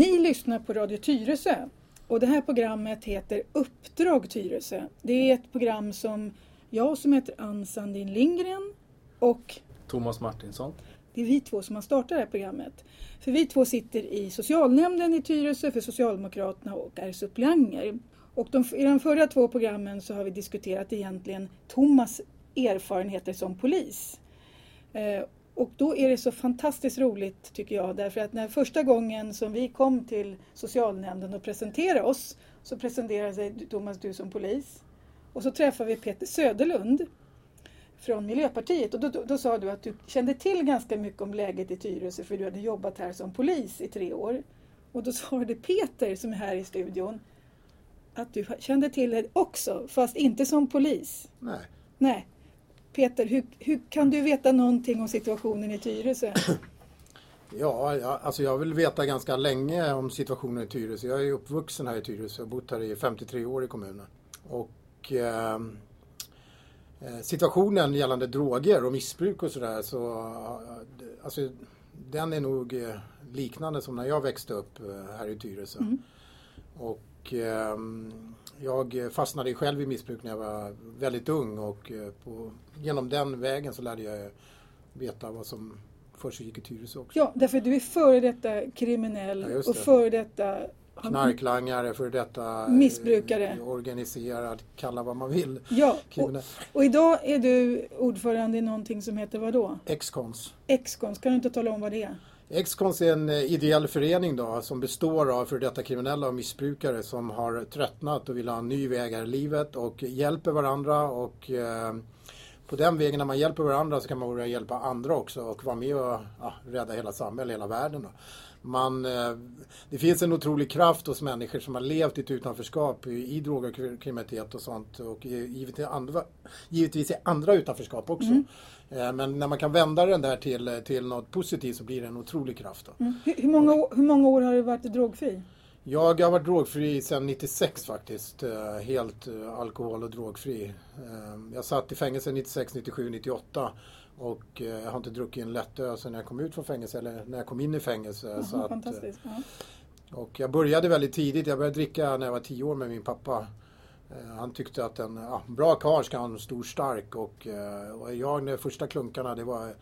Ni lyssnar på Radio Tyresö och det här programmet heter Uppdrag Tyresö. Det är ett program som jag som heter Ann Sandin Lindgren och Thomas Martinsson. det är vi två som har startat det här programmet. För vi två sitter i socialnämnden i Tyresö för Socialdemokraterna och är suppleanter. Och de, i de förra två programmen så har vi diskuterat egentligen Thomas erfarenheter som polis. Eh, och då är det så fantastiskt roligt tycker jag därför att när första gången som vi kom till socialnämnden och presenterade oss så presenterade sig Thomas du som polis. Och så träffade vi Peter Söderlund från Miljöpartiet och då, då, då sa du att du kände till ganska mycket om läget i Tyresö för du hade jobbat här som polis i tre år. Och då svarade Peter som är här i studion att du kände till det också fast inte som polis. Nej. Nej. Peter, hur, hur kan du veta någonting om situationen i Tyresö? Ja, jag, alltså jag vill veta ganska länge om situationen i Tyresö. Jag är uppvuxen här i Tyresö och bott här i 53 år i kommunen. Och ehm, eh, situationen gällande droger och missbruk och sådär så eh, alltså, den är nog eh, liknande som när jag växte upp eh, här i Tyresö. Mm. Och ehm, jag fastnade själv i missbruk när jag var väldigt ung och eh, på, genom den vägen så lärde jag veta vad som försiggick i Tyresö också. Ja, därför du är före detta kriminell Ja, och före detta Knarklangare, för detta eh, Missbrukare. organiserad, kalla vad man vill. Ja, och, och idag är du ordförande i någonting som heter vad då? Excons. Excons, kan du inte tala om vad det är? Excons är en eh, ideell förening då som består av för detta kriminella och missbrukare som har tröttnat och vill ha en ny väg här i livet och hjälper varandra och eh, på den vägen när man hjälper varandra så kan man börja hjälpa andra också och vara med och ja, rädda hela samhället, hela världen. Då. Man, eh, det finns en otrolig kraft hos människor som har levt i ett utanförskap i, i droger och kriminalitet och sånt och givetvis, andra, givetvis i andra utanförskap också. Eh, Men när man kan vända den där till, till något positivt så blir det en otrolig kraft. Mm. Hur, hur, många, år- hur många år har du varit drogfri? Jag har varit drogfri sedan 96 faktiskt. eh, Helt eh, alkohol och drogfri. Eh, Jag satt i fängelse 96, 97, 98 och jag har inte druckit en lättöl sedan jag kom ut från fängelse eller när jag kom in i fängelse. Jaha, så att, och jag började väldigt tidigt. Jag började dricka när jag var 10 år med min pappa. Han tyckte att en ja, bra karl ska ha en stor stark och, och jag, de första klunkarna det var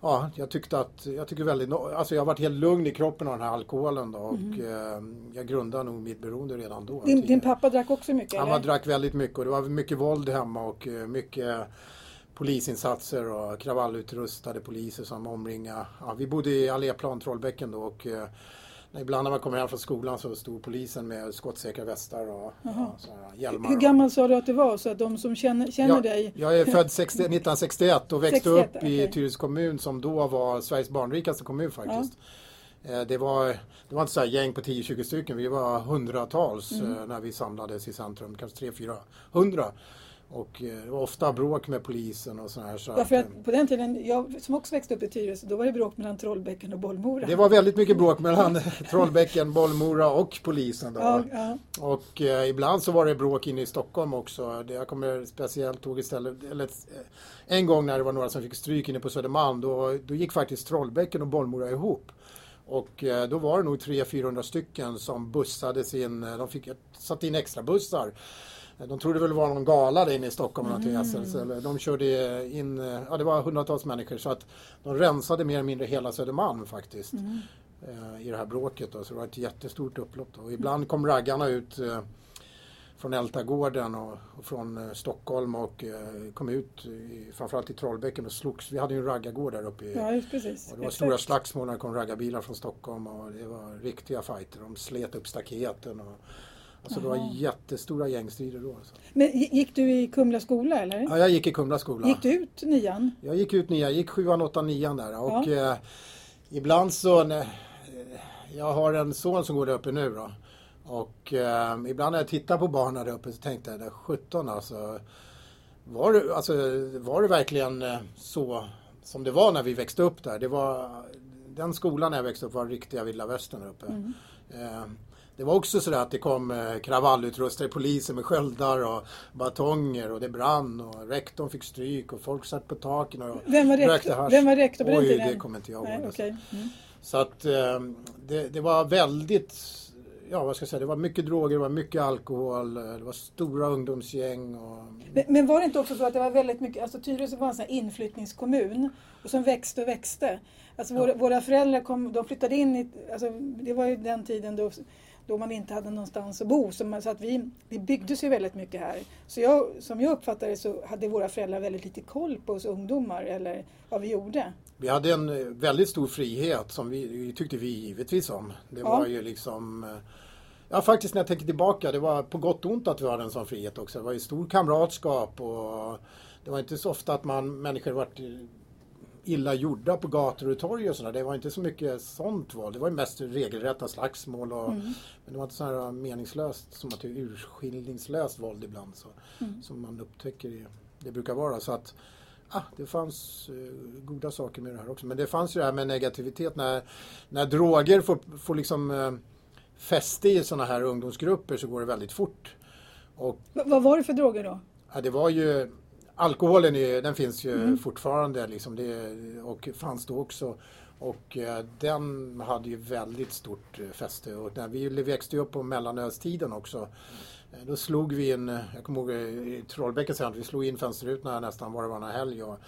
Ja, jag tyckte att, jag tycker väldigt, alltså jag har varit helt lugn i kroppen av den här alkoholen då och eh, jag grundade nog mitt beroende redan då. Mm. Din, din pappa drack också mycket? Han var, drack väldigt mycket och det var mycket våld hemma och eh, mycket polisinsatser och kravallutrustade poliser som omringade. Ja, vi bodde i Alléplan, Trollbäcken då och eh, ibland när man kommer hem från skolan så stod polisen med skottsäkra västar och ja, hjälmar. Hur gammal sa du att du var så att de som känner, känner jag, dig jag är född 60, 1961 och växte 61, upp i okej. Tyresö kommun som då var Sveriges barnrikaste kommun faktiskt. Eh, Det var, det var inte så här gäng på 10-20 stycken, vi var hundratals Mm. eh, när vi samlades i centrum, kanske 300-400. Och eh, det var ofta bråk med polisen och sådär. Så Ja, för att, på den tiden, jag som också växte upp i Tyresö, då var det bråk mellan Trollbäcken och Bollmora. det var väldigt mycket bråk mellan Trollbäcken, Bollmora och polisen. Då. ja, ja. Och eh, ibland så var det bråk inne i Stockholm också. Det, jag kommer speciellt ihåg istället, eller, eh, en gång när det var några som fick stryk inne på Södermalm, då, då gick faktiskt Trollbäcken och Bollmora ihop. Och eh, då var det nog 300-400 stycken som bussades in, de fick ett, satt in extra bussar. De trodde väl det var någon gala där inne i Stockholm eller någonting. Eller de körde in, ja det var hundratals människor så att de rensade mer eller mindre hela Södermalm faktiskt eh, i det här bråket. Då. Så det var ett jättestort upplopp. Då. Och ibland kom raggarna ut eh, från Ältagården och, och från eh, Stockholm och eh, kom ut i, framförallt i Trollbäcken och slogs. Vi hade ju en raggargård där uppe. I, ja precis. och det var Exakt. stora slagsmål när det kom raggarbilar från Stockholm och det var riktiga fighter. De slet upp staketen. Och, alltså det var Jaha. jättestora gängstrider då. Alltså. Men gi- gick du i Kumla skola eller? Ja, jag gick i Kumla skola. Gick du ut nian? Jag gick ut nia, jag gick sjuan, åttan, nian där och eh, ibland så, när, eh, jag har en son som går där uppe nu då och eh, ibland när jag tittar på barnen där uppe så tänkte jag, det är 17 alltså, var det, alltså, var det verkligen eh, så som det var när vi växte upp där? Det var, den skolan när jag växte upp var riktiga vilda västern där uppe. Eh, det var också sådär att det kom eh, kravallutrustade poliser med sköldar och batonger och det brann och rektorn fick stryk och folk satt på taken och Vem var rektor. Vem var rektor på den Oj, tiden? det kommer inte jag ihåg. Nej, alltså. okej. Mm. Så att eh, det, det var väldigt ja, vad ska jag säga, det var mycket droger, det var mycket alkohol, det var stora ungdomsgäng. Och... Men, men var det inte också så att det var väldigt mycket, alltså Tyresö var en sån inflyttningskommun och som växte och växte. Alltså våra, våra föräldrar kom, de flyttade in i, alltså det var ju den tiden då, då man inte hade någonstans att bo. Så, man, så att vi, det byggdes ju väldigt mycket här. Så jag, som jag uppfattade det så hade våra föräldrar väldigt lite koll på oss ungdomar eller vad vi gjorde. Vi hade en eh, väldigt stor frihet som vi, vi tyckte vi givetvis om. Det ja. var ju liksom eh, Ja faktiskt när jag tänker tillbaka, det var på gott och ont att vi hade en sån frihet också. Det var ju stor kamratskap och det var inte så ofta att man, människor varit illa gjorda på gator och torg och sådär. Det var inte så mycket sånt våld. Det var mest regelrätta slagsmål och mm. men det var inte så här meningslöst, som att det är urskillningslöst våld ibland så, mm. som man upptäcker det, det brukar vara. Så att ah, det fanns uh, goda saker med det här också. Men det fanns ju det här med negativitet när, när droger får, får liksom uh, fäste i sådana här ungdomsgrupper så går det väldigt fort. Och, vad var det för droger då? Ja, det var ju Alkoholen är, den finns ju mm. fortfarande liksom det, och fanns då också. Och eh, den hade ju väldigt stort eh, fäste. Och när vi växte upp på mellanölstiden också. Eh, då slog vi in, jag kommer ihåg i Trollbäcken sen, vi slog in fönsterrutorna nästan var och varannan helg och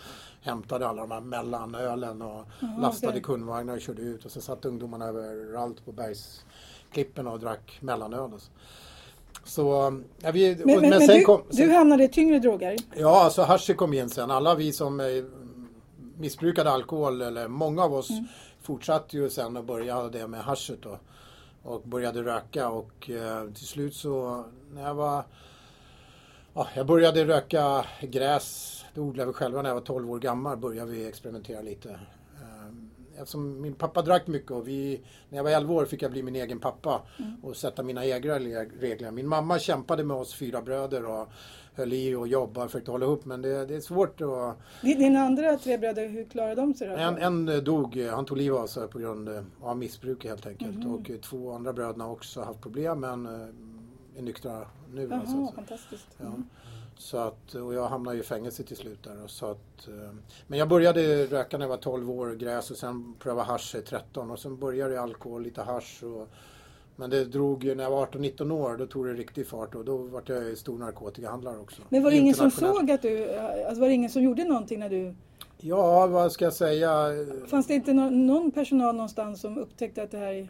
hämtade alla de här mellanölen och mm, lastade okay. kundvagnar och körde ut. Och så satt ungdomarna överallt på bergs klippen och drack mellanöl. Och så. Så, ja, vi, men, men, men, du, kom, sen, du hamnade i tyngre droger? Ja, alltså hasch kom in sen. Alla vi som eh, missbrukade alkohol, eller många av oss, mm. fortsatte ju sen och började med haschet då. Och började röka och eh, till slut så när jag var... Ja, jag började röka gräs, det odlade vi själva när jag var 12 år gammal, började vi experimentera lite eftersom min pappa drack mycket och vi, när jag var 11 år fick jag bli min egen pappa mm. och sätta mina egna regler. Min mamma kämpade med oss fyra bröder och höll i och jobbade och försökte hålla ihop men det, det är svårt att... Dina andra tre bröder, hur klarade de sig då? En, en dog, han tog livet av sig på grund av missbruk helt enkelt. Mm. Och två andra bröderna har också haft problem men eh, är nyktra nu. Jaha, alltså. fantastiskt. Ja. Mm. Så att, och jag hamnade i fängelse till slut där. Så att, eh, men jag började röka när jag var 12 år, gräs och sen pröva hasch i 13 och sen började jag alkohol, lite hasch. Och, men det drog ju, när jag var 18-19 år, då tog det riktig fart och då var jag stor narkotikahandlare också. Men var det ingen som såg att du, alltså var det ingen som gjorde någonting när du Ja, vad ska jag säga? Fanns det inte någon, någon personal någonstans som upptäckte att det här,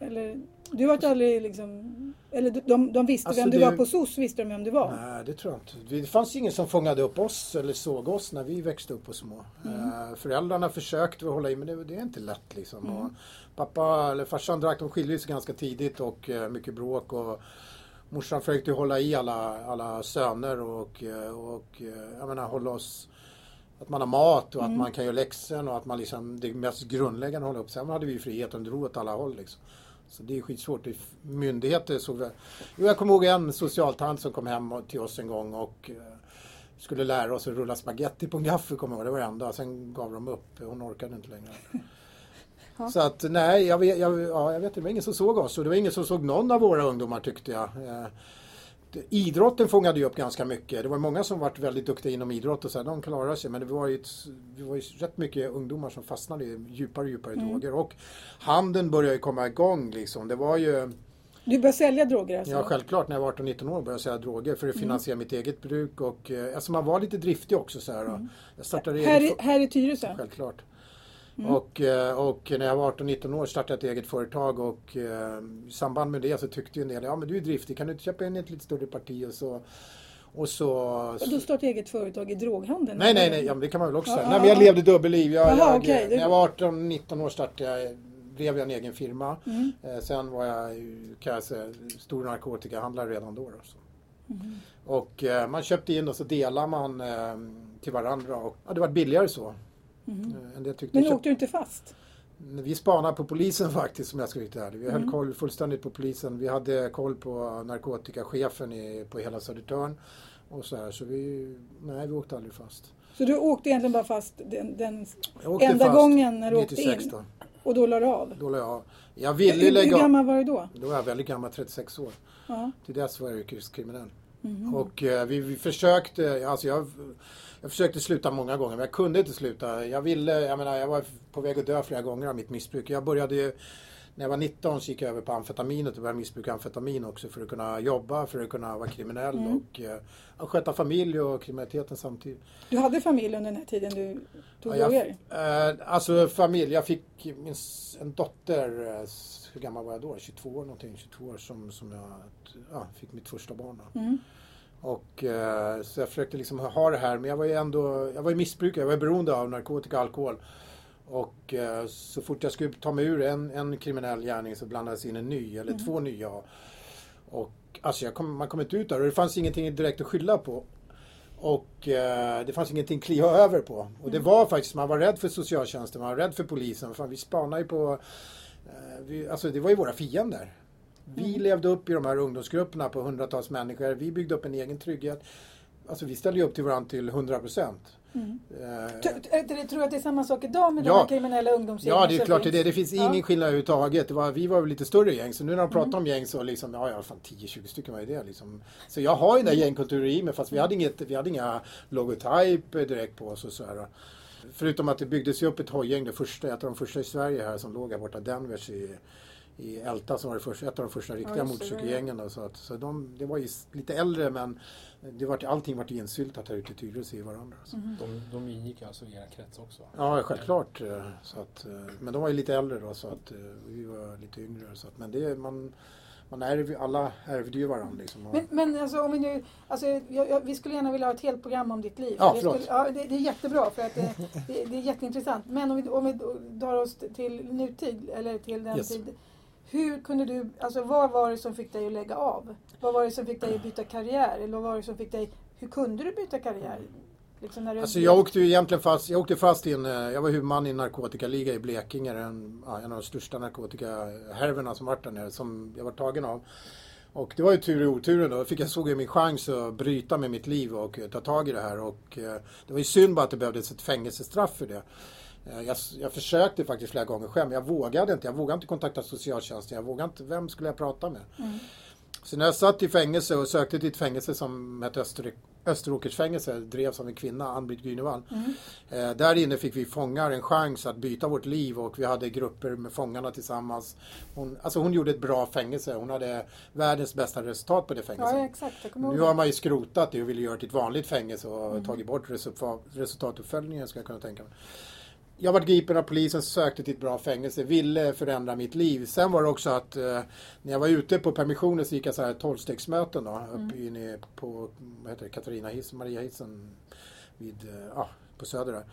eller du var aldrig liksom... Eller de, de visste alltså vem du det, var på SOS, visste de vem du var? Nej, det tror jag inte. Det fanns ingen som fångade upp oss eller såg oss när vi växte upp och små. Mm. Uh, föräldrarna försökte hålla i, men det, det är inte lätt liksom. Mm. Och pappa, eller farsan drack, de skilde sig ganska tidigt och uh, mycket bråk. Och, morsan försökte hålla i alla, alla söner och, uh, och jag menar hålla oss att man har mat och mm. att man kan göra läxor och att man liksom, det mest grundläggande håller upp. Sen hade vi friheten, drog åt alla håll liksom. Så det är skitsvårt. Myndigheter såg väl... Jo, jag kommer ihåg en socialtant som kom hem till oss en gång och eh, skulle lära oss att rulla spaghetti på en gaffel, kommer jag ihåg. Det var det enda. Sen gav de upp. Hon orkade inte längre. Ja. Så att nej, jag vet, jag, ja, jag vet det var ingen som såg oss och det var ingen som såg någon av våra ungdomar tyckte jag. Idrotten fångade ju upp ganska mycket. Det var många som varit väldigt duktiga inom idrott och så här, de klarade sig. Men det var ju, ett, det var ju rätt mycket ungdomar som fastnade i djupare och djupare mm. droger. Och handeln började ju komma igång liksom. Det var ju du började sälja droger alltså? Ja, självklart. När jag var 18-19 år började jag sälja droger för att mm. finansiera mm. mitt eget bruk. Och, eh, alltså man var lite driftig också. Så här, mm. jag startade här, i, här i Tyresö? Självklart. Mm. Och, eh, och när jag var 18-19 år startade jag ett eget företag och eh, i samband med det så tyckte ju en del, ja men du är driftig, kan du inte köpa in ett lite större parti och så och så... Och du startade eget företag i droghandeln? Nej, nej, nej, ja, det kan man väl också säga. Nej, men jag levde dubbelliv. Jag, Aha, jag, okay. När jag var 18-19 år startade jag drev jag en egen firma. Mm. Eh, sen var jag kan jag säga, stor narkotikahandlare redan då. då mm. Och eh, man köpte in och så delade man eh, till varandra. Och, ja, det var billigare så. Mm. Men åkte du inte fast? Vi spanade på polisen faktiskt om jag ska vara ärlig. Vi mm. höll koll fullständigt på polisen. Vi hade koll på narkotikachefen i, på hela Södertörn. Och så här, så vi, nej vi åkte aldrig fast. Så du åkte egentligen bara fast den, den enda fast gången när du 96 åkte in? Då. Och då la du av? Då la jag av. Jag ville hur, lägga Hur gammal var du då? Då var jag väldigt gammal, 36 år. Ja. Till dess var jag yrkeskriminell. Mm. Och eh, vi, vi, försökte, alltså jag, jag försökte sluta många gånger men jag kunde inte sluta. Jag ville, jag menar jag var på väg att dö flera gånger av mitt missbruk. Jag började ju när jag var 19 så gick jag över på amfetaminet och började missbruka amfetamin också för att kunna jobba, för att kunna vara kriminell mm. och uh, sköta familj och kriminaliteten samtidigt. Du hade familj under den här tiden du tog ja, droger? Uh, alltså familj, jag fick min, en dotter, uh, hur gammal var jag då? 22 år någonting, 22 år som, som jag ja, fick mitt första barn. Mm. Och, uh, så jag försökte liksom ha det här men jag var ju ändå, jag var ju missbrukare, jag var beroende av narkotika och alkohol. Och eh, så fort jag skulle ta mig ur en, en kriminell gärning så blandades in en ny eller mm. två nya. Och alltså kom, man kom inte ut där och det fanns ingenting direkt att skylla på. Och eh, det fanns ingenting att kliva över på. Och det mm. var faktiskt, man var rädd för socialtjänsten, man var rädd för polisen. Fan, vi spanade ju på, eh, vi, alltså det var ju våra fiender. Vi mm. levde upp i de här ungdomsgrupperna på hundratals människor. Vi byggde upp en egen trygghet. Alltså vi ställde ju upp till varandra till 100 procent. Mm. Uh, tror du att det är samma sak idag med ja, de kriminella ungdomsgängen? Ja, det är klart det är det. Det finns ingen ja. skillnad överhuvudtaget. Var, vi var väl lite större gäng, så nu när de pratar mm. om gäng så liksom, ja, ja, fan 10-20 stycken var det liksom. Så jag har ju den där gängkulturen i mig, fast vi hade, inget, vi hade inga logotyp direkt på oss och så här. Förutom att det byggdes ju upp ett hojgäng, det första, ett av de första i Sverige här som låg här borta, Denvers i i Älta som var det första, ett av de första riktiga ja, motorcykelgängen. Så, att, så de, det var ju lite äldre men det var, allting var insyltat här ute i Tyresö i varandra. Mm. De, de ingick alltså i era krets också? Ja, självklart. Eh, så att, eh, men de var ju lite äldre då så att eh, vi var lite yngre. Så att, men det, man, man ärv, alla ärvde ju varandra. Liksom. Men, men alltså, om vi nu, alltså, jag, jag, vi skulle gärna vilja ha ett helt program om ditt liv. Ja, det, skulle, ja, det, det, är jättebra för att det, det, det, är jätteintressant. Men om vi, om vi drar oss till nutid eller till den yes. tid hur kunde du, alltså vad var det som fick dig att lägga av? Vad var det som fick dig att byta karriär? Eller vad var det som fick dig, hur kunde du byta karriär? Liksom när du alltså jag åkte ju egentligen fast, jag åkte fast i en, eh, jag var huvudman i en narkotikaliga i Blekinge, en, en av de största narkotikahärvorna som varit där nere, som jag var tagen av. Och det var ju tur i oturen då. Fick jag såg ju min chans att bryta med mitt liv och ta tag i det här. Och eh, det var ju synd bara att det behövdes ett fängelsestraff för det. Eh, jag, jag, försökte faktiskt flera gånger själv, men jag vågade inte. Jag vågade inte kontakta socialtjänsten. Jag vågade inte, vem skulle jag prata med? Mm. Så när jag satt i fängelse och sökte till ett fängelse som hette Öster, Österåkersfängelse, drevs av en kvinna, Ann-Britt Grünewald. Mm. Eh, där inne fick vi fångar en chans att byta vårt liv och vi hade grupper med fångarna tillsammans. Hon, alltså hon gjorde ett bra fängelse. Hon hade världens bästa resultat på det fängelset. Ja. Nu har man ju skrotat det och vill göra det till ett vanligt fängelse och mm. tagit bort resultatuppföljningen ska jag kunna tänka mig jag var gripen av polisen, sökte till ett bra fängelse, ville förändra mitt liv. Sen var det också att eh, när jag var ute på permissioner så gick jag så här tolvstegsmöten då, mm. uppe inne på vad heter det, Katarina Hiss, Maria Hissen vid, eh, på Söder där.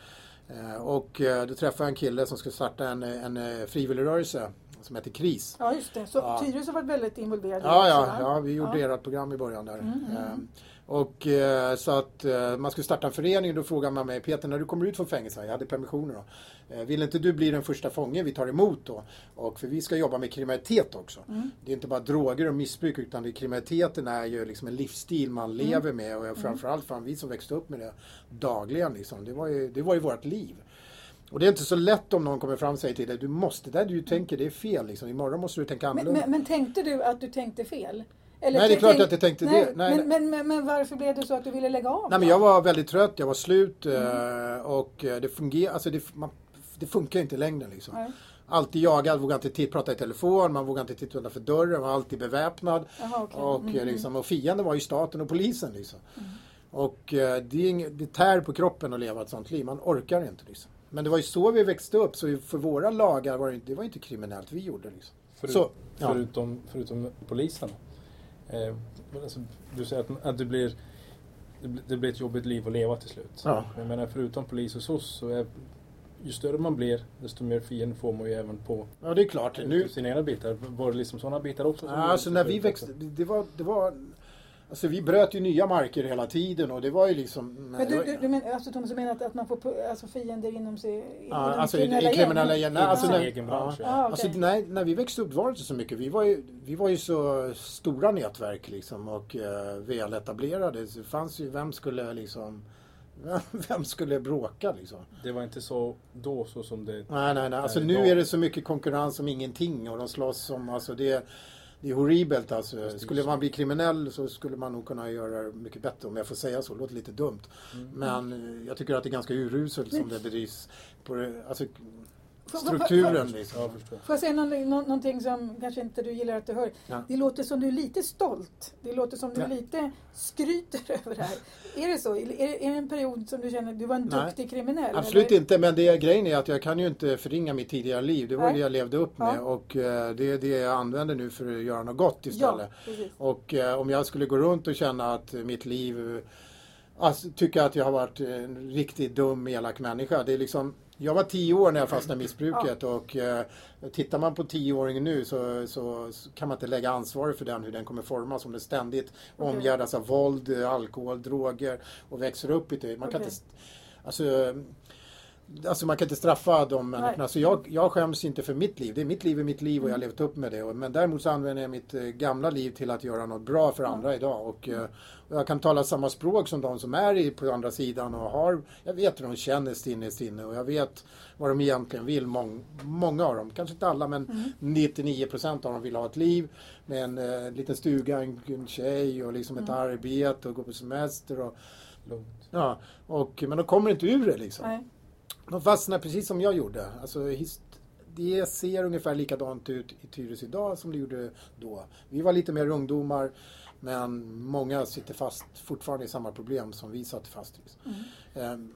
Eh, och eh, då träffade jag en kille som skulle starta en, en eh, frivilligrörelse som heter KRIS. Ja just det, så ja. Tyresö har varit väldigt involverad ja, ja, ja, vi gjorde ja. ert program i början där. Mm, mm. Ehm, och eh, så att eh, man skulle starta en förening och då frågade man mig, Peter när du kommer ut från fängelset, jag hade permissioner då. Eh, vill inte du bli den första fången vi tar emot då? Och för vi ska jobba med kriminalitet också. Mm. Det är inte bara droger och missbruk utan det, kriminaliteten är ju liksom en livsstil man mm. lever med och framförallt för vi som växte upp med det dagligen liksom. Det var ju, det var ju vårt liv. Och det är inte så lätt om någon kommer fram och säger till dig, du måste, det du tänker det är fel liksom. Imorgon måste du tänka annorlunda. Men, men, men tänkte du att du tänkte fel? Eller nej, det är klart att jag tänkte nej, det. Nej, men, men, men, varför blev det så att du ville lägga av? Nej, men jag var väldigt trött, jag var slut mm. och eh, det fungerar, alltså det, man, det funkar inte i längden liksom. Nej. Alltid jagad, vågade inte prata i telefon, man vågade inte titta utanför dörren, var alltid beväpnad. Aha, okay. och, mm, mm. liksom, och fienden var ju staten och polisen. Liksom. Mm. Och eh, det, är det tär på kroppen att leva ett sånt liv, man orkar inte. Liksom. Men det var ju så vi växte upp, så för våra lagar var det, det var inte kriminellt vi gjorde. Liksom. Förut, så, ja. förutom, förutom polisen? Eh, alltså, du säger att, att det, blir, det blir ett jobbigt liv att leva till slut. Ja. Jag menar förutom polis och SOS så är ju större man blir desto mer fiender får man ju även på ja, det är klart. Nu... sina egna bitar. Var det liksom sådana bitar också? Ja, alltså när vi växte, det var, det var Alltså vi bröt ju nya marker hela tiden och det var ju liksom... Men du, du, du men, alltså Thomas, du menar att, att man får alltså fiender inom sig? Ja, alltså i, i kriminella gäng? Alltså, när, ja. ah, okay. alltså, nej, när vi växte upp var det inte så mycket. Vi var ju, vi var ju så stora nätverk liksom och uh, väletablerade. Det fanns ju, vem skulle liksom... Vem skulle bråka liksom? Det var inte så då så som det Nej, nej, nej. Alltså nu är det så mycket konkurrens om ingenting och de slåss om, alltså det det är horribelt alltså. Skulle man bli kriminell så skulle man nog kunna göra det mycket bättre om jag får säga så. Det låter lite dumt. Mm. Men eh, jag tycker att det är ganska uruselt som det bedrivs. På, alltså, strukturen. Liksom. Ja, Får jag säga någonting, någonting som kanske inte du gillar att du hör? Ja. Det låter som du är lite stolt. Det låter som du ja. lite skryter över det här. Är det så? Är är det en period som du känner att du var en Nej. duktig kriminell? Absolut eller? inte, men det, grejen är att jag kan ju inte förringa mitt tidigare liv. Det var Nej. det jag levde upp med och uh, det är det jag använder nu för att göra något gott istället. och uh, om jag skulle gå runt och känna att mitt liv Alltså, tycker att jag har varit en riktigt dum, elak människa. Det är liksom jag var tio år när jag fastnade i missbruket ja. och eh, tittar man på tioåringen nu så, så, så, kan man inte lägga ansvaret för den, hur den kommer formas om den ständigt okay. omgärdas av våld, alkohol, droger och växer upp i det. Man okay. kan inte, alltså, Alltså man kan inte straffa de människorna. Så jag, jag skäms inte för mitt liv. Det är mitt liv är mitt liv och jag har mm. levt upp med det. Men däremot så använder jag mitt eh, gamla liv till att göra något bra för andra idag. Och, eh, och jag kan tala samma språk som de som är på andra sidan och har, jag vet hur de känner innerst inne och jag vet vad de egentligen vill. Mång, många av dem, kanske inte alla men mm. 99 procent av dem vill ha ett liv med en eh, liten stuga, en, en tjej och liksom mm. ett arbete och gå på semester. Och, Lugnt. Ja, och, men de kommer inte ur det liksom. Nej. De fastnar precis som jag gjorde. Alltså, det ser ungefär likadant ut i Tyresö idag som det gjorde då. Vi var lite mer ungdomar men många sitter fast fortfarande i samma problem som vi satt fast i. Mm.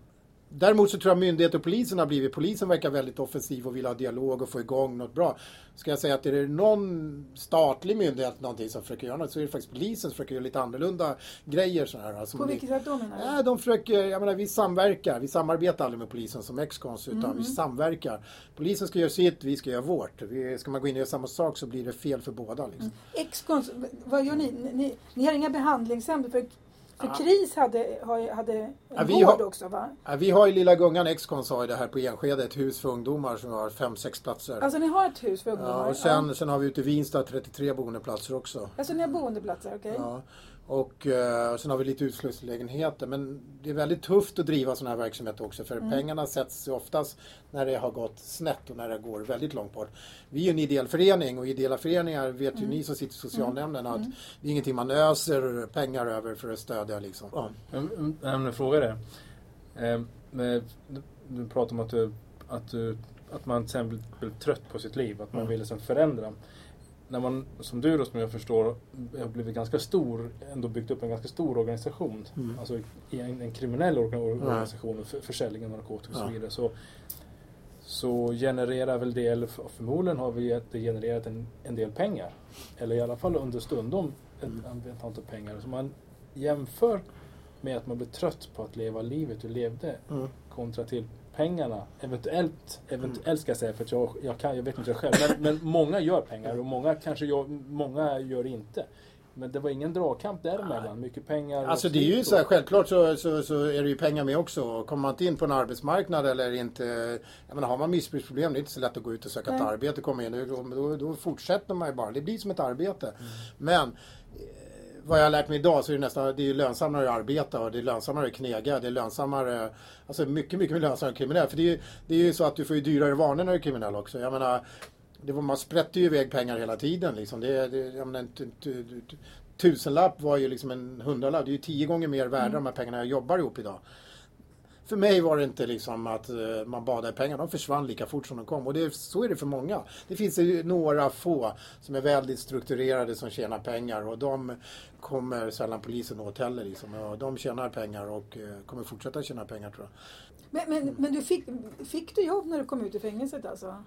Däremot så tror jag myndigheter och polisen har blivit, polisen verkar väldigt offensiv och vill ha dialog och få igång något bra. Ska jag säga att är det någon statlig myndighet någonting som försöker göra något så är det faktiskt polisen som försöker göra lite annorlunda grejer. Så här, alltså På vilket sätt då menar du? Ja, de försöker, jag menar vi samverkar, vi samarbetar aldrig med polisen som ex-kons utan mm. vi samverkar. Polisen ska göra sitt, vi ska göra vårt. Vi, ska man gå in och göra samma sak så blir det fel för båda. Liksom. Mm. Ex-kons, vad gör ni? ni? Ni har inga behandlingshem för för ja. KRIS hade, hade en ja, vi gård har, också va? Ja, vi har i Lilla Gungan Excons har det här på Enskede ett hus för ungdomar som har fem sex platser. Alltså ni har ett hus för ungdomar? Ja, och sen, sen har vi ute i Vinsta 33 boendeplatser också. Alltså ni har boendeplatser, okej. Okay. Och eh, sen har vi lite utslussningslägenheter. Men det är väldigt tufft att driva sådana här verksamheter också för mm. pengarna sätts oftast när det har gått snett och när det går väldigt långt bort. Vi är en ideell förening och ideella föreningar vet mm. ju ni som sitter i socialnämnden mm. att mm. det är ingenting man öser pengar över för att stödja. Liksom. Ja. En fråga där. Eh, du pratar om att, du, att, du, att man sen blir trött på sitt liv, att man mm. vill liksom förändra när man, som du då som jag förstår, har blivit ganska stor, ändå byggt upp en ganska stor organisation. Mm. Alltså en, en kriminell organisation, mm. för, försäljning av narkotika och så vidare. Så, så genererar väl det, eller förmodligen har vi det genererat en, en del pengar. Eller i alla fall under stundom ett, mm. ett antal pengar. Så man jämför med att man blir trött på att leva livet du levde mm. kontra till pengarna, eventuellt, eventuellt ska jag säga för att jag, jag, kan, jag vet inte själv, men, men många gör pengar och många kanske gör, många gör inte. Men det var ingen dragkamp däremellan, mycket pengar. Alltså det är ju så här, självklart så, så, så, är det ju pengar med också. Kommer man inte in på en arbetsmarknad eller inte, jag menar har man missbruksproblem, det är inte så lätt att gå ut och söka ett arbete, komma in, då, då, då fortsätter man ju bara. Det blir som ett arbete. Mm. Men vad jag har lärt mig idag så är det nästan det är lönsammare att arbeta och det är lönsammare att knega. Det är lönsammare, alltså mycket, mycket lönsammare att kriminell. För det är, det är ju så att du får ju dyrare vanor när du är kriminell också. Jag menar, det var, man sprätter ju iväg pengar hela tiden liksom. Det, det, jag menar, en tusenlapp var ju liksom en hundralapp. Det är ju tio gånger mer värde mm. de här pengarna jag jobbar ihop idag för mig var det inte liksom att eh, man badade i pengar. De försvann lika fort som de kom. Och det, så är det för många. Det finns ju några få som är väldigt strukturerade som tjänar pengar och de kommer sällan polisen åt heller. Liksom. Och de tjänar pengar och eh, kommer fortsätta tjäna pengar tror jag. Men, men, men du fick, fick du jobb när du kom ut ur fängelset alltså?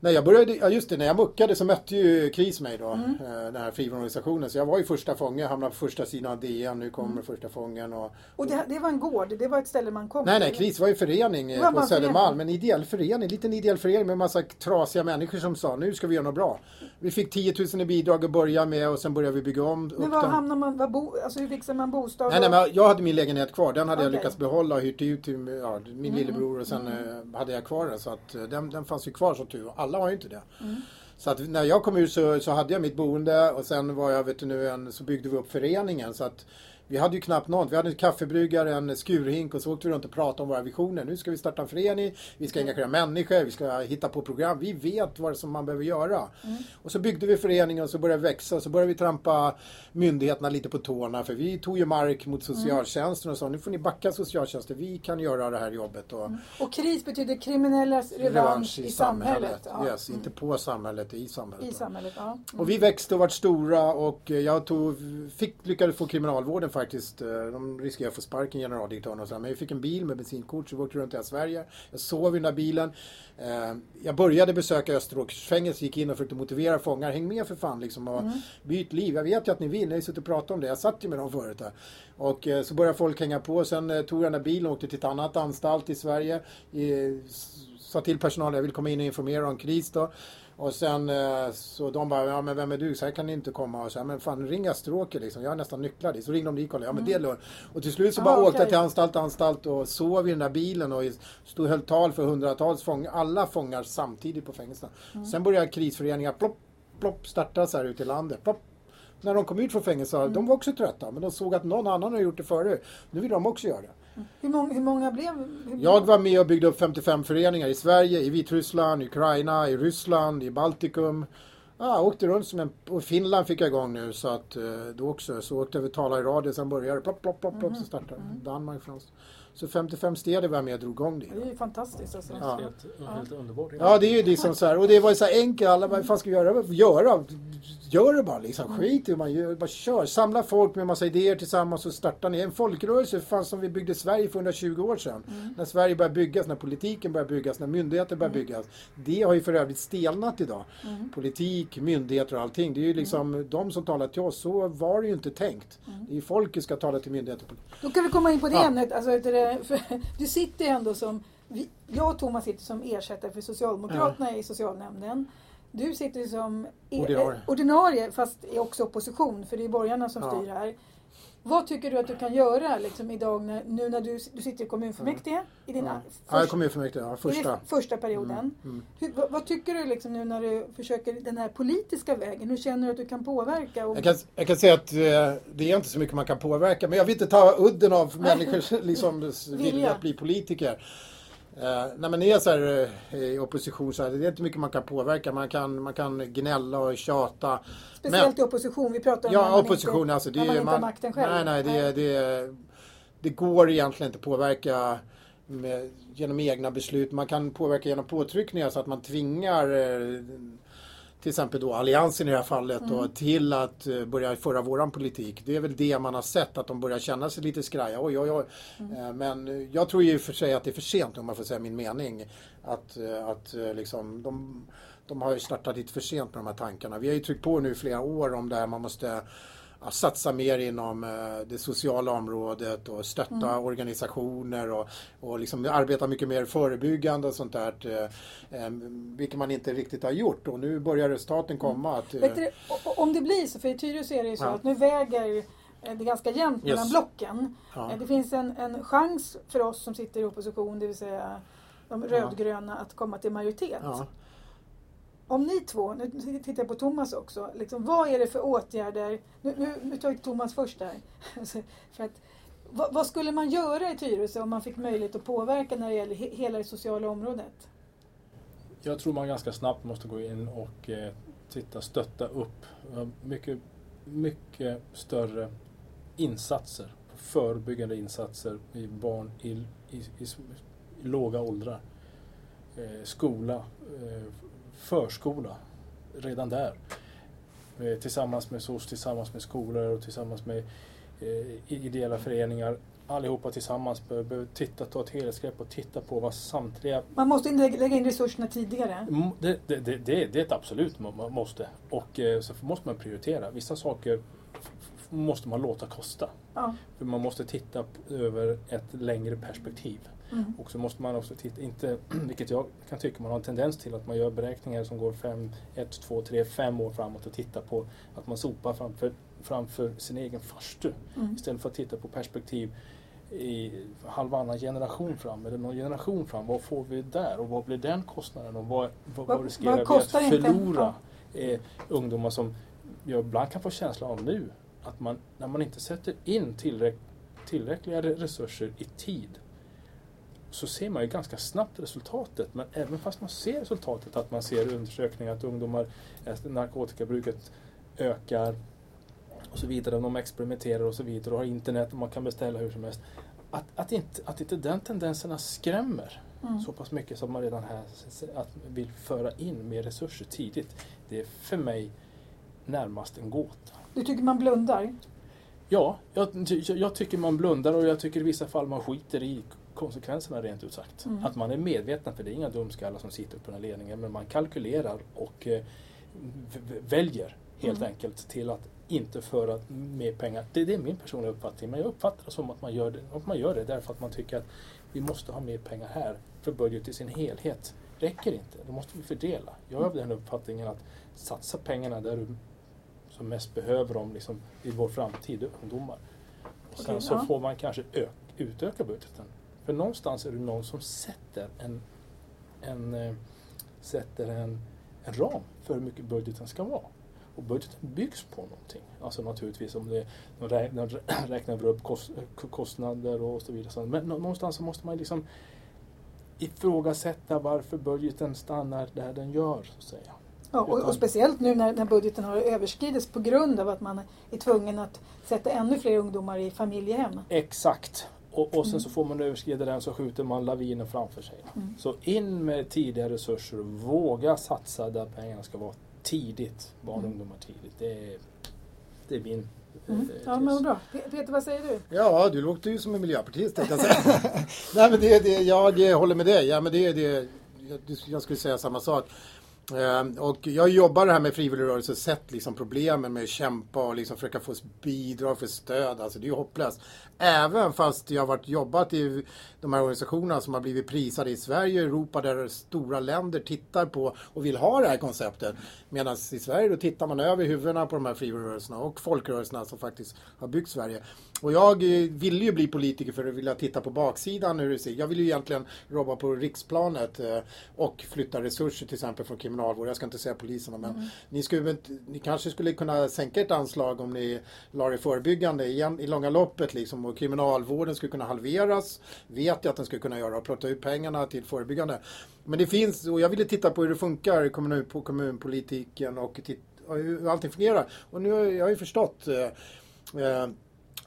När jag började, ja just det, när jag muckade så mötte ju KRIS mig då, mm. Eh, den här frivilligorganisationen. Så jag var ju första fånge, hamnade på första sidan av DN, nu kommer mm. första fången. Och, och det, det, var en gård, det var ett ställe man kom Nej, nej, KRIS var ju förening eh, på Södermalm, en ideell förening, en liten ideell förening med en massa trasiga människor som sa nu ska vi göra något bra. Vi fick 10 000 i bidrag att börja med och sen började vi bygga om. Men var hamnar man, var bo, alltså hur fixar man bostad? Nej, nej, men jag hade min lägenhet kvar, den hade okay. jag lyckats behålla och hyrt ut till ja, min mm. lillebror och sen mm. hade jag kvar den. Så att den, den fanns ju kvar som tur alla har ju inte det. Mm. Så att när jag kom ut så, så hade jag mitt boende och sen var jag, vet du nu, en, så byggde vi upp föreningen. Så att vi hade ju knappt något. Vi hade en kaffebryggare, en skurhink och så åkte vi runt och pratade om våra visioner. Nu ska vi starta en förening, vi ska engagera människor, vi ska hitta på program. Vi vet vad som man behöver göra. Mm. Och så byggde vi föreningen och så började vi växa och så började vi trampa myndigheterna lite på tårna. För vi tog ju mark mot socialtjänsten och sa nu får ni backa socialtjänsten, vi kan göra det här jobbet. Och, mm. och kris betyder kriminellas revansch, revansch i, i samhället. samhället. Ja. Yes, mm. inte på samhället, i samhället. I samhället ja. Och vi växte och vart stora och jag tog, fick, lyckades få kriminalvården faktiskt. Eh, de riskerade att få sparken, generaldirektören och så. Men jag fick en bil med bensinkort så vi åkte runt i hela Sverige. Jag sov i den där bilen. Eh, jag började besöka Österåkersfängelset, gick in och försökte motivera fångar. Häng med för fan liksom och mm. byt liv. Jag vet ju att ni vill, ni har suttit och pratat om det. Jag satt ju med dem förut där. Och eh, så började folk hänga på. Sen tog jag den där bilen och åkte till ett annat anstalt i Sverige. sa till personalen jag vill komma in och informera om kris då. Och sen eh, så de bara, ja men vem är du? Så här kan ni inte komma. Och så här, men fan ring Österåker liksom. Jag har nästan nycklar dit. Så ringde de dit och kollade. Ja men det är lugnt. Och till slut så bara ah, åkte jag till anstalt, anstalt och sov i den där bilen och stod och höll tal för hundratals fångar. Alla fångar samtidigt på fängelserna. Mm. Sen började krisföreningar plopp, plopp så här ute i landet. Plopp, när de kom ut från fängelset, mm. de var också trötta. Men de såg att någon annan har gjort det förut. Nu vill de också göra det. Hur många, hur många blev? Hur jag var med och byggde upp 55 föreningar i Sverige, i Vitryssland, Ukraina, i Ryssland, i Baltikum. Ja, åkte runt som en... Och Finland fick jag igång nu så att eh, då också. Så åkte jag över tala i radio, sen började det plopp, plopp, plopp, plopp, så startade mm. Danmark, Frans. Så 55 städer var med och drog igång det. Det är ju fantastiskt alltså. Ja. Helt, helt underbart. Ja, det är ju liksom så här. Och det var ju så enkelt. Alla bara, vad fan ska vi göra? Göra? Gör det bara liksom. Skit i man gör. Bara kör. Samla folk med massa idéer tillsammans och starta ner en folkrörelse. Fan som vi byggde Sverige för 120 år sedan. Mm. När Sverige började byggas, när politiken började byggas, när myndigheter började mm. byggas. Det har ju för övrigt stelnat idag. Mm. Politik, myndigheter och allting. Det är ju liksom mm. de som talar till oss. Så var det ju inte tänkt. Mm. Det är folket ska tala till myndigheter. Då kan vi komma in på det ja. ämnet. Alltså, du sitter ju ändå som jag och Thomas sitter som ersättare för Socialdemokraterna ja. i socialnämnden. Du sitter som ordinarie. ordinarie fast är också opposition för det är borgarna som ja. styr här. Vad tycker du att du kan göra liksom, idag när, nu när du, du sitter i kommunfullmäktige? Mm. I din ja. Först, ja, kommunfullmäktige, ja, första. första perioden. Mm. Mm. Hur, vad, vad, tycker du liksom, nu när du försöker den här politiska vägen? Hur känner du att du kan påverka? Och... Jag, kan, jag kan säga att eh, det är inte så mycket man kan påverka men jag vill inte ta udden av människors liksom, vilja att bli politiker. Eh, när man är så här, eh, i opposition så är det inte mycket man kan påverka. Man kan, man kan gnälla och tjata. Speciellt men, i opposition. Vi pratar om ja, när opposition, inte, alltså, det, när man inte man, har makten själv. Nej, nej, det, det, det går egentligen inte att påverka med, genom egna beslut. Man kan påverka genom påtryckningar så att man tvingar eh, till exempel då Alliansen i det här fallet mm. och till att uh, börja föra våran politik. Det är väl det man har sett, att de börjar känna sig lite skraja. Oj, oj, oj. Mm. Uh, men jag tror ju för sig att det är för sent om man får säga min mening. Att, att liksom, de, de har ju startat lite för sent med de här tankarna. Vi har ju tryckt på nu i flera år om det här man måste ja, satsa mer inom eh, det sociala området och stötta mm. organisationer och, och liksom arbeta mycket mer förebyggande och sånt där. Eh, eh, vilket man inte riktigt har gjort och nu börjar resultaten mm. komma. Mm. Att, du, om det blir så, för i Tyresö är det ju så ja. att nu väger det är ganska jämnt mellan yes. blocken. Ja. Det finns en, en chans för oss som sitter i opposition, det vill säga de rödgröna, att komma till majoritet. Ja om ni två, nu tittar jag på Thomas också, liksom, vad är det för åtgärder, nu, nu, nu tar jag Thomas först där. för att, vad, vad, skulle man göra i Tyresö om man fick möjlighet att påverka när det gäller he, hela det sociala området? Jag tror man ganska snabbt måste gå in och eh, titta, stötta upp eh, mycket, mycket större insatser, förebyggande insatser i barn i, i, i, i låga åldrar. Eh, skola, eh, förskola redan där. Eh, tillsammans med SOS, tillsammans med skolor och tillsammans med eh, ideella föreningar. Allihopa tillsammans behöver titta, ta ett helhetsgrepp och titta på vad samtliga... Man måste lägga in resurserna tidigare? Mm, det, det, det, det, är ett absolut man måste. Och eh, så måste man prioritera. Vissa saker måste man låta kosta. Ja. För man måste titta över ett längre perspektiv. Mm. Och så måste man också titta, inte, vilket jag kan tycka man har en tendens till, att man gör beräkningar som går fem, ett, två, tre, fem år framåt och tittar på att man sopar framför, framför sin egen farstu. Mm. Istället för att titta på perspektiv i halvannan generation fram eller någon generation fram. Vad får vi där och vad blir den kostnaden och vad, vad, vad riskerar vad vi att förlora eh, ungdomar som jag ibland kan få känslan av nu att man, när man inte sätter in tillräck, tillräckliga resurser i tid så ser man ju ganska snabbt resultatet. Men även fast man ser resultatet, att man ser undersökningar att ungdomar, narkotikabruket ökar och så vidare. De experimenterar och så vidare och har internet och man kan beställa hur som helst. Att, att, inte, att inte den tendenserna skrämmer mm. så pass mycket som man redan här att vill föra in mer resurser tidigt. Det är för mig närmast en gåta. Du tycker man blundar? Ja, jag, jag, tycker man blundar och jag tycker i vissa fall man skiter i konsekvenserna rent ut sagt. Mm. Att man är medveten, för det är inga dumskallar som sitter på den här ledningen, men man kalkylerar och eh, väljer helt mm. enkelt till att inte föra mer pengar. Det, det, är min personliga uppfattning, men jag uppfattar det som att man gör det, och man gör det därför att man tycker att vi måste ha mer pengar här för budget i sin helhet. Räcker inte, då måste vi fördela. Jag är av den uppfattningen att satsa pengarna där du som mest behöver dem liksom, i vår framtid, ungdomar. Och sen så ja. får man kanske ök, utöka budgeten. För någonstans är det någon som sätter en, en, äh, sätter en, en ram för hur mycket budgeten ska vara. Och budgeten byggs på någonting. Alltså naturligtvis om det, de räknar upp kostnader och så vidare. Men någonstans så måste man liksom ifrågasätta varför budgeten stannar där den gör. Så att säga. Ja, och, och, speciellt nu när, när budgeten har överskridits på grund av att man är tvungen att sätta ännu fler ungdomar i familjehem. Exakt. Och, och sen mm. så får man överskrida den så skjuter man lavinen framför sig. Mm. Så in med tidiga resurser och våga satsa där pengarna ska vara tidigt. Barn och mm. ungdomar tidigt. Det är, det är min Mm. Eh, ja, men bra. Peter, vad säger du? Ja, du låter ju som en miljöpartist tänkte jag säga. Nej, men det, det, jag håller med dig. Ja, men det, det, jag skulle säga samma sak. Eh, och jag jobbar här med frivilligrörelse och sett liksom problemen med att kämpa och liksom försöka få bidrag för stöd. Alltså det är ju hopplöst. Även fast jag har varit jobbat i de här organisationerna som har blivit prisade i Sverige och Europa där stora länder tittar på och vill ha det här konceptet. Medan i Sverige då tittar man över huvudena på de här frivilligrörelserna och folkrörelserna som faktiskt har byggt Sverige. Och jag eh, ville ju bli politiker för att vilja titta på baksidan hur det ser Jag vill ju egentligen jobba på riksplanet eh, och flytta resurser till exempel från kriminalvård. Jag ska inte säga poliserna men mm. ni, skulle, ni kanske skulle kunna sänka ett anslag om ni la det förebyggande igen, i långa loppet liksom och kriminalvården skulle kunna halveras. Vet jag att den skulle kunna göra och plocka ut pengarna till förebyggande. Men det finns, och jag ville titta på hur det funkar kommun, på kommunpolitiken och titta, hur allting fungerar. Och nu har jag ju förstått eh, eh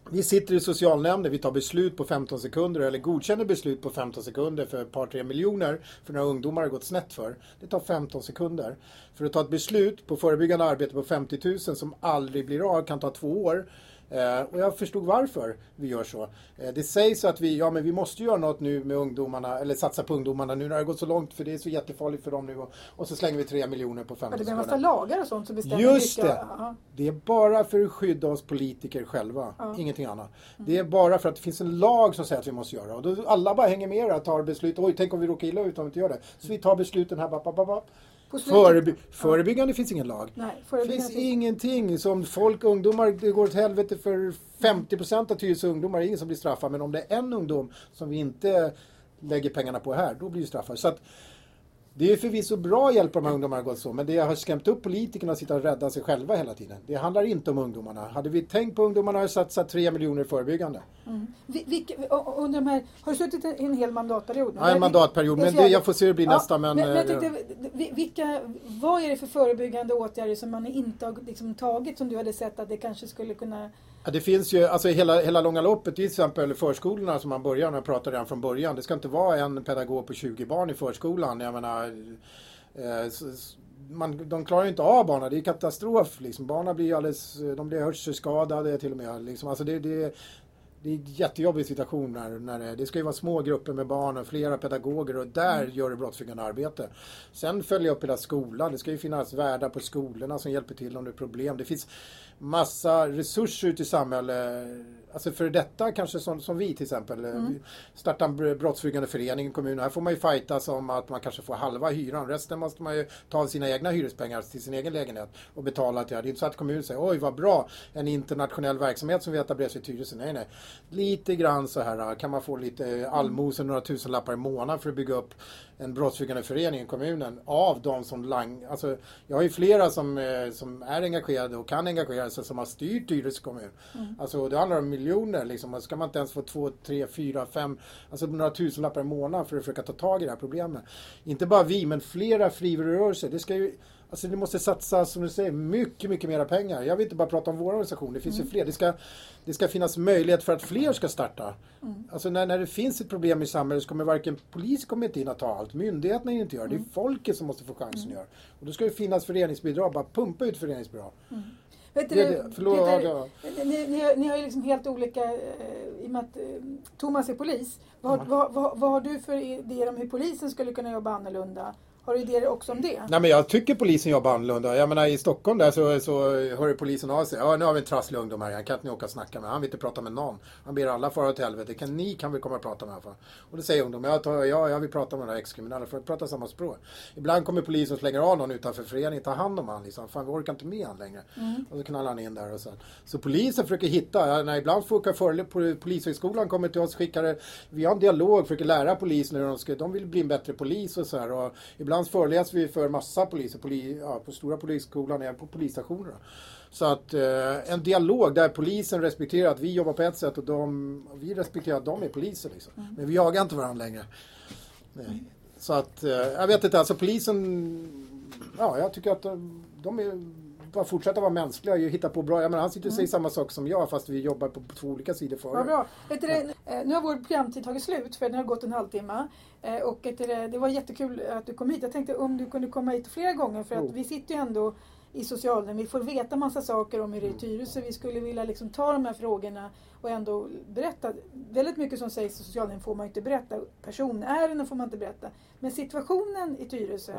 vi sitter i socialnämnden, vi tar beslut på 15 sekunder eller godkänner beslut på 15 sekunder för ett par, tre miljoner för några ungdomar har gått snett för. Det tar 15 sekunder. För att ta ett beslut på förebyggande arbete på 50 000 som aldrig blir av kan ta två år. Eh, och jag förstod varför vi gör så. Eh, det sägs att vi, ja men vi måste göra något nu med ungdomarna, eller satsa på ungdomarna nu när det har gått så långt för det är så jättefarligt för dem nu. Och, och så slänger vi tre miljoner på 15 sekunder. Det är en massa lagar och sånt som bestämmer Just det! Aha. Det är bara för att skydda oss politiker själva, ja. ingenting annat. Mm. Det är bara för att det finns en lag som säger att vi måste göra och då alla bara hänger med och tar beslut. Oj, tänk om vi råkar illa ut om vi inte gör det. Så vi tar besluten här, bap, bap, bap. Föreby förebyggande ja. finns ingen lag. Det finns ingenting som folk, ungdomar, det går åt helvete för 50 procent av Tyresö ungdomar, det är ingen som blir straffad. Men om det är en ungdom som vi inte lägger pengarna på här, då blir det straffad. Så att, det är förvisso bra att hjälpa de här ungdomarna gått så, men det har skrämt upp politikerna att sitta och rädda sig själva hela tiden. Det handlar inte om ungdomarna. Hade vi tänkt på ungdomarna hade vi satsat tre miljoner i förebyggande. Mm. Vilka, under de här, har du suttit en hel mandatperiod? Ja, en mandatperiod, men det, jag får se hur det blir ja, nästa. Men, men, men tänkte, vilka, vad är det för förebyggande åtgärder som man inte har liksom tagit som du hade sett att det kanske skulle kunna Ja, det finns ju, alltså hela, hela långa loppet, till exempel förskolorna som man börjar med, pratar redan från början. Det ska inte vara en pedagog på 20 barn i förskolan. Jag menar, eh, man, de klarar inte av barnen, det är katastrof. Liksom. Barnen blir alldeles, de blir hörselskadade till och med. Liksom. Alltså det, det, det är en jättejobbig situation när, när det, det ska ju vara små grupper med barn och flera pedagoger och där mm. gör det brottsförebyggande arbete. Sen följa upp hela skolan. Det ska ju finnas värdar på skolorna som hjälper till om det är problem. Det finns massa resurser ute i samhället alltså för detta kanske som, som vi till exempel, eh, mm. startar en brottsförebyggande förening i kommunen. Här får man ju fightas om att man kanske får halva hyran. Resten måste man ju ta av sina egna hyrespengar till sin egen lägenhet och betala till. Det är inte så att kommunen säger oj vad bra, en internationell verksamhet som vi etablerar sig i Tyresö. Nej, nej. Lite grann så här kan man få lite allmosor, några tusenlappar i månaden för att bygga upp en brottsförebyggande förening i kommunen av de som lang... Alltså, jag har ju flera som, eh, som är engagerade och kan engagera sig som har styrt Tyresö kommun. Mm. Alltså det handlar om miljoner liksom. Ska man inte ens få två, tre, fyra, fem, alltså några tusenlappar i månaden för att försöka ta tag i det här problemet. Inte bara vi, men flera frivilligrörelser. Det ska ju Alltså det måste satsas, som du säger, mycket, mycket mera pengar. Jag vill inte bara prata om vår organisation, det finns mm. ju fler. Det ska, det ska finnas möjlighet för att fler ska starta. Mm. Alltså när, när det finns ett problem i samhället så kommer varken polisen kommer inte in att ta allt, myndigheterna inte göra. Mm. Det är mm. folket som måste få chansen att mm. göra. Och då ska det finnas föreningsbidrag, bara pumpa ut föreningsbidrag. Mm. Vet du, det, förlåt, Peter, ja, ni, ni, ni, har ju liksom helt olika, eh, i och med att eh, Thomas är polis. Vad, vad, vad, vad har du för idéer om hur polisen skulle kunna jobba annorlunda? Har du idéer också om det? Nej men jag tycker polisen jobbar annorlunda. Jag menar i Stockholm där så, så hör polisen av sig. Ja nu har vi en trasslig ungdom här. Han kan inte ni åka och snacka med. Han vill inte prata med någon. Han ber alla fara åt helvete. Kan, ni kan vi komma och prata med honom. Och då säger ungdomen. Ja, ja jag vill prata med här ex-kriminella för att prata samma språk. Ibland kommer polisen och slänger av någon utanför föreningen. Ta hand om han liksom. Fan vi orkar inte med han längre. Mm. Och så knallar han in där och så. Så polisen försöker hitta. Ja, när ibland får för, polishögskolan kommer till oss skickar Vi har en dialog. Försöker lära polisen hur de ska. De vill bli en bättre polis och så här. Och ibland föreläser vi för massa poliser poli, ja, på stora polisskolan, även på polisstationerna. Så att eh, en dialog där polisen respekterar att vi jobbar på ett sätt och de, vi respekterar att de är poliser. Liksom. Mm. Men vi jagar inte varandra längre. Nej. Så att, eh, jag vet inte, alltså polisen, ja jag tycker att de, de är bara fortsätta vara mänskliga och hitta på bra. Jag menar, han sitter och säger mm. samma sak som jag fast vi jobbar på, två olika sidor för Vad bra. Vet du, eh, nu har vår programtid tagit slut för den har gått en halvtimme. Eh, och det, det var jättekul att du kom hit. Jag tänkte om du kunde komma hit flera gånger för att oh. vi sitter ju ändå i socialnämnden. Vi får veta massa saker om hur det är i. Tyresö. Vi skulle vilja liksom ta de här frågorna och ändå berätta. Väldigt mycket som sägs i socialnämnden får man inte berätta. Personärenden får man inte berätta. Men situationen i Tyresö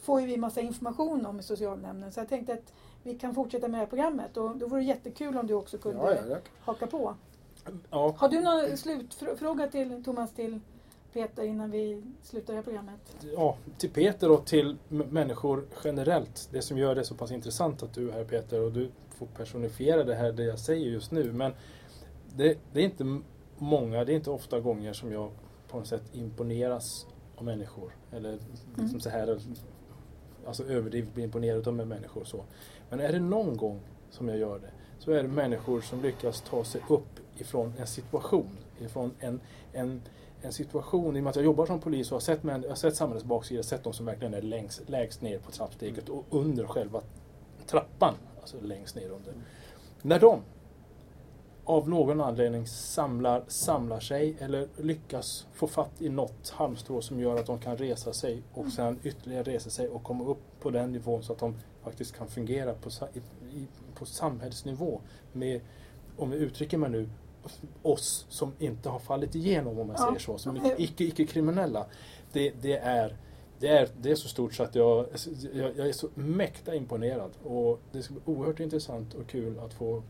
får ju vi massa information om i socialnämnden. Så jag tänkte att vi kan fortsätta med det här programmet och då vore det jättekul om du också kunde ja, ja, haka på. Ja. Har du någon slutfråga till Thomas till Peter innan vi slutar det här programmet? Ja, till Peter och till människor generellt. Det som gör det så pass intressant att du är här Peter och du får personifiera det här det jag säger just nu. Men det, det är inte många, det är inte ofta gånger som jag på något sätt imponeras av människor. Eller liksom mm. så här alltså överdrivet bli imponerad av människor. Så. Men är det någon gång som jag gör det så är det människor som lyckas ta sig upp ifrån en situation. Ifrån en, en, en situation, i och med att jag jobbar som polis och har sett, jag har sett samhällets baksida, sett de som verkligen är längst, lägst ner på trappsteget och under själva trappan. Alltså längst ner under. När de av någon anledning samlar, samlar sig eller lyckas få fatt i något halmstrå som gör att de kan resa sig och mm. sen ytterligare resa sig och komma upp på den nivån så att de faktiskt kan fungera på, i, på samhällsnivå med, om vi uttrycker mig nu, oss som inte har fallit igenom om ja. säger så, som icke-kriminella. Det, det, är, det, är, det är så stort så att jag, jag, jag är så mäkta imponerad och det ska bli oerhört intressant och kul att få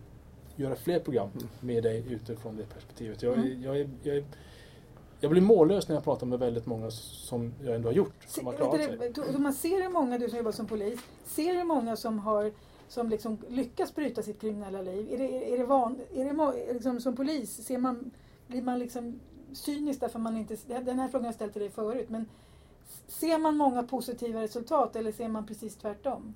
göra fler program mm. med dig utifrån det perspektivet. Jag, mm. jag, jag, jag, jag blir mållös när jag pratar med väldigt många som jag ändå har gjort. Som har klarat sig. Man ser hur många, du som jobbar som polis, ser hur många som har som liksom lyckas bryta sitt kriminella liv. Är det, är det, van, är det liksom, som polis, ser man, blir man liksom cynisk därför man inte... Den här frågan har jag ställt till dig förut. Men ser man många positiva resultat eller ser man precis tvärtom?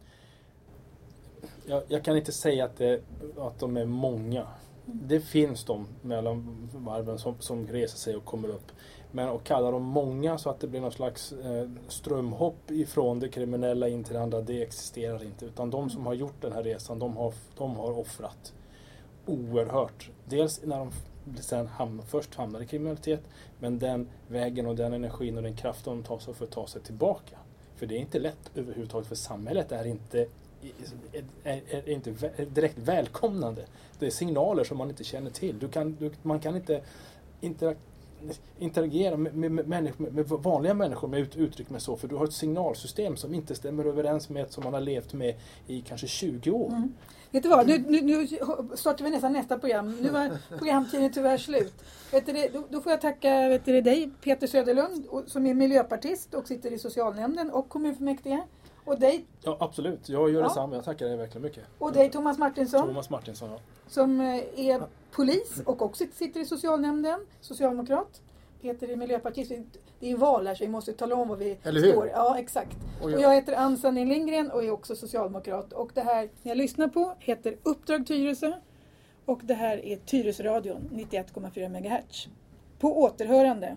Jag, jag, kan inte säga att, det, att de är många. Det finns de mellan varven som, som reser sig och kommer upp. Men att kalla dem många så att det blir någon slags eh, strömhopp ifrån det kriminella in till det andra, det existerar inte. Utan de som har gjort den här resan, de har, de har offrat oerhört. Dels när de sen hamnar, först hamnar i kriminalitet, men den vägen och den energin och den kraften de tar sig för att ta sig tillbaka. För det är inte lätt överhuvudtaget, för samhället är inte är, är inte direkt välkomnande. Det är signaler som man inte känner till. Du kan, du, man kan inte, inte interagera med, med, med, med, vanliga människor med ut, uttryck med så. För du har ett signalsystem som inte stämmer överens med ett som man har levt med i kanske 20 år. Mm. Vet du vad, nu, nu, nu, startar vi nästan nästa program. Nu var programtiden tyvärr slut. Vet du, då, då får jag tacka vet du, dig, Peter Söderlund, som är miljöpartist och sitter i socialnämnden och kommunfullmäktige. Och dig? Ja, absolut. Jag gör ja. detsamma. Jag tackar dig verkligen mycket. Och dig, Thomas Martinsson? Thomas Martinsson, ja. Som eh, är polis och också sitter i socialnämnden, socialdemokrat. Peter är miljöpartist. Det är val här så vi måste tala om vad vi Eller hur? står. Ja, exakt. Och jag, och jag heter Ann Sandin Lindgren och är också socialdemokrat. Och det här jag lyssnar på heter Uppdrag Tyresö. Och det här är Tyresöradion 91,4 MHz. På återhörande.